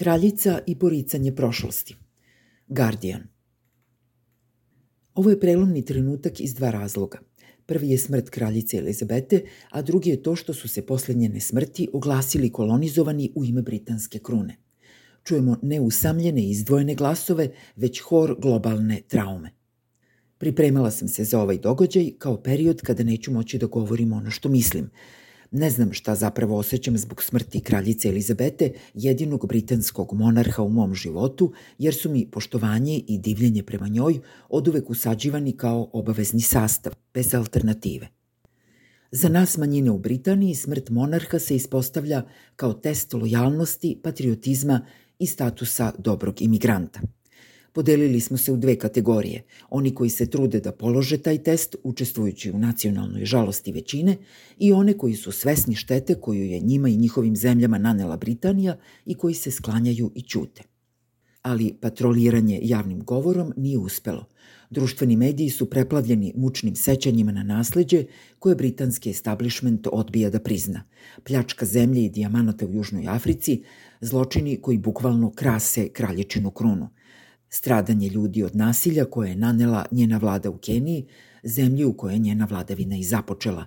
Kraljica i poricanje prošlosti. Guardian. Ovo je prelomni trenutak iz dva razloga. Prvi je smrt kraljice Elizabete, a drugi je to što su se posle njene smrti oglasili kolonizovani u ime britanske krune. Čujemo ne usamljene i izdvojene glasove, već hor globalne traume. Pripremala sam se za ovaj događaj kao period kada neću moći da govorim ono što mislim – Ne znam šta zapravo osjećam zbog smrti kraljice Elizabete, jedinog britanskog monarha u mom životu, jer su mi poštovanje i divljenje prema njoj oduvek usađivani kao obavezni sastav, bez alternative. Za nas manjine u Britaniji smrt monarha se ispostavlja kao test lojalnosti, patriotizma i statusa dobrog imigranta – Podelili smo se u dve kategorije. Oni koji se trude da polože taj test, učestvujući u nacionalnoj žalosti većine, i one koji su svesni štete koju je njima i njihovim zemljama nanela Britanija i koji se sklanjaju i ćute. Ali patroliranje javnim govorom nije uspelo. Društveni mediji su preplavljeni mučnim sećanjima na nasleđe koje britanski establishment odbija da prizna. Pljačka zemlje i dijamanata u Južnoj Africi, zločini koji bukvalno krase kralječinu krunu – stradanje ljudi od nasilja koje je nanela njena vlada u Keniji, zemlji u kojoj je njena vladavina i započela,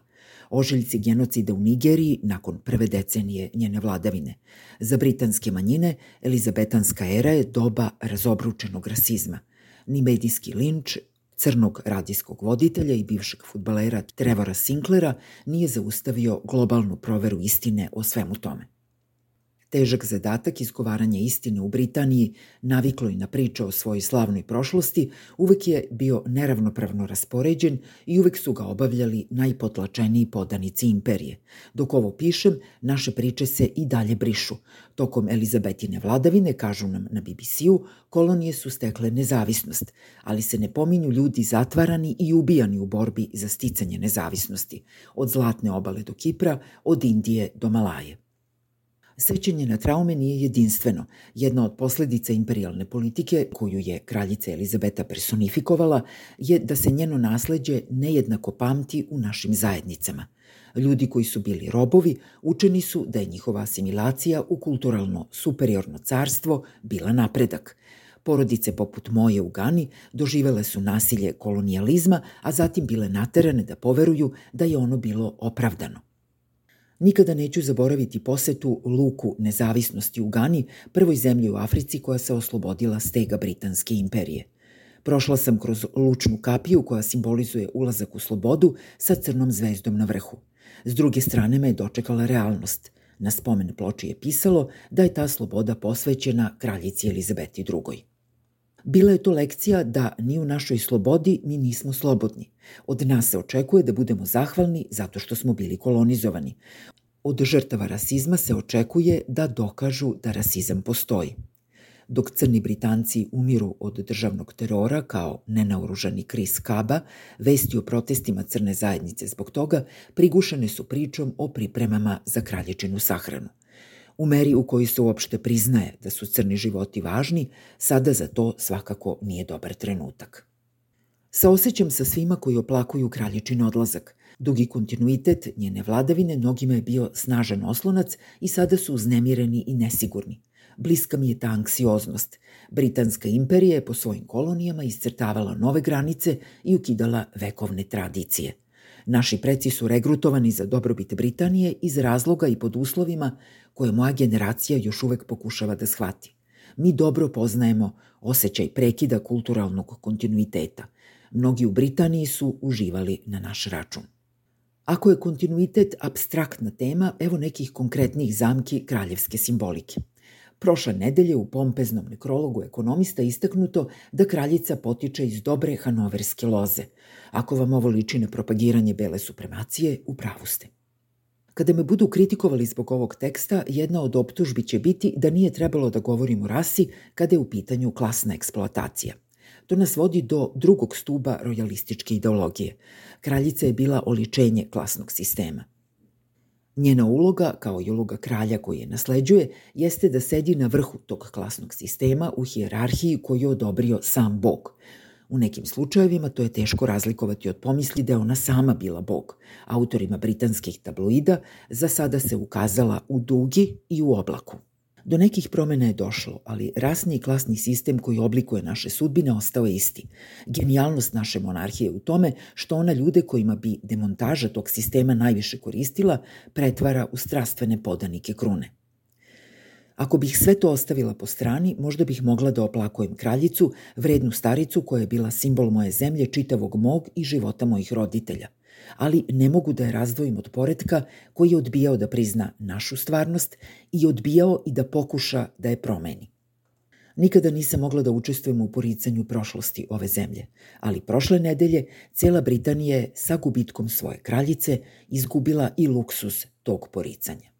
ožiljci genocida u Nigeriji nakon prve decenije njene vladavine. Za britanske manjine, Elizabetanska era je doba razobručenog rasizma. Ni medijski linč, crnog radijskog voditelja i bivšeg futbalera Trevora Sinklera nije zaustavio globalnu proveru istine o svemu tome. Težak zadatak izgovaranja istine u Britaniji, naviklo i na priče o svojoj slavnoj prošlosti, uvek je bio neravnopravno raspoređen i uvek su ga obavljali najpotlačeniji podanici imperije. Dok ovo pišem, naše priče se i dalje brišu. Tokom Elizabetine vladavine, kažu nam na BBC-u, kolonije su stekle nezavisnost, ali se ne pominju ljudi zatvarani i ubijani u borbi za sticanje nezavisnosti, od Zlatne obale do Kipra, od Indije do Malaje. Sećanje na traume nije jedinstveno. Jedna od posledica imperialne politike, koju je kraljica Elizabeta personifikovala, je da se njeno nasleđe nejednako pamti u našim zajednicama. Ljudi koji su bili robovi učeni su da je njihova asimilacija u kulturalno superiorno carstvo bila napredak. Porodice poput moje u Gani doživele su nasilje kolonijalizma, a zatim bile naterane da poveruju da je ono bilo opravdano. Nikada neću zaboraviti posetu luku nezavisnosti u Gani, prvoj zemlji u Africi koja se oslobodila stega Britanske imperije. Prošla sam kroz lučnu kapiju koja simbolizuje ulazak u slobodu sa crnom zvezdom na vrhu. S druge strane me je dočekala realnost. Na spomen ploči je pisalo da je ta sloboda posvećena kraljici Elizabeti II. Bila je to lekcija da ni u našoj slobodi mi nismo slobodni. Od nas se očekuje da budemo zahvalni zato što smo bili kolonizovani. Od žrtava rasizma se očekuje da dokažu da rasizam postoji. Dok crni Britanci umiru od državnog terora kao nenaoružani Chris Kaba, vesti o protestima crne zajednice zbog toga prigušene su pričom o pripremama za kralječinu sahranu. U meri u kojoj se uopšte priznaje da su crni životi važni, sada za to svakako nije dobar trenutak. Saosećam sa svima koji oplakuju kraljičin odlazak. Dugi kontinuitet njene vladavine mnogima je bio snažan oslonac i sada su uznemireni i nesigurni. Bliska mi je ta anksioznost. Britanska imperija je po svojim kolonijama iscrtavala nove granice i ukidala vekovne tradicije. Naši preci su regrutovani za dobrobit Britanije iz razloga i pod uslovima koje moja generacija još uvek pokušava da shvati. Mi dobro poznajemo osjećaj prekida kulturalnog kontinuiteta. Mnogi u Britaniji su uživali na naš račun. Ako je kontinuitet abstraktna tema, evo nekih konkretnih zamki kraljevske simbolike. Prošle nedelje u pompeznom nekrologu ekonomista istaknuto da kraljica potiče iz dobre hanoverske loze. Ako vam ovo liči na propagiranje bele supremacije, u pravu ste. Kada me budu kritikovali zbog ovog teksta, jedna od optužbi će biti da nije trebalo da govorim o rasi kada je u pitanju klasna eksploatacija. To nas vodi do drugog stuba rojalističke ideologije. Kraljica je bila oličenje klasnog sistema. Njena uloga, kao i uloga kralja koji je nasleđuje, jeste da sedi na vrhu tog klasnog sistema u hijerarhiji koju je odobrio sam Bog. U nekim slučajevima to je teško razlikovati od pomisli da je ona sama bila Bog. Autorima britanskih tabloida za sada se ukazala u dugi i u oblaku. Do nekih promena je došlo, ali rasni i klasni sistem koji oblikuje naše sudbine ostao je isti. Genijalnost naše monarhije je u tome što ona ljude kojima bi demontaža tog sistema najviše koristila pretvara u strastvene podanike krune. Ako bih sve to ostavila po strani, možda bih mogla da oplakujem kraljicu, vrednu staricu koja je bila simbol moje zemlje, čitavog mog i života mojih roditelja. Ali ne mogu da je razdvojim od poredka koji je odbijao da prizna našu stvarnost i odbijao i da pokuša da je promeni. Nikada nisam mogla da učestvujem u poricanju prošlosti ove zemlje, ali prošle nedelje cela Britanija je sa gubitkom svoje kraljice izgubila i luksus tog poricanja.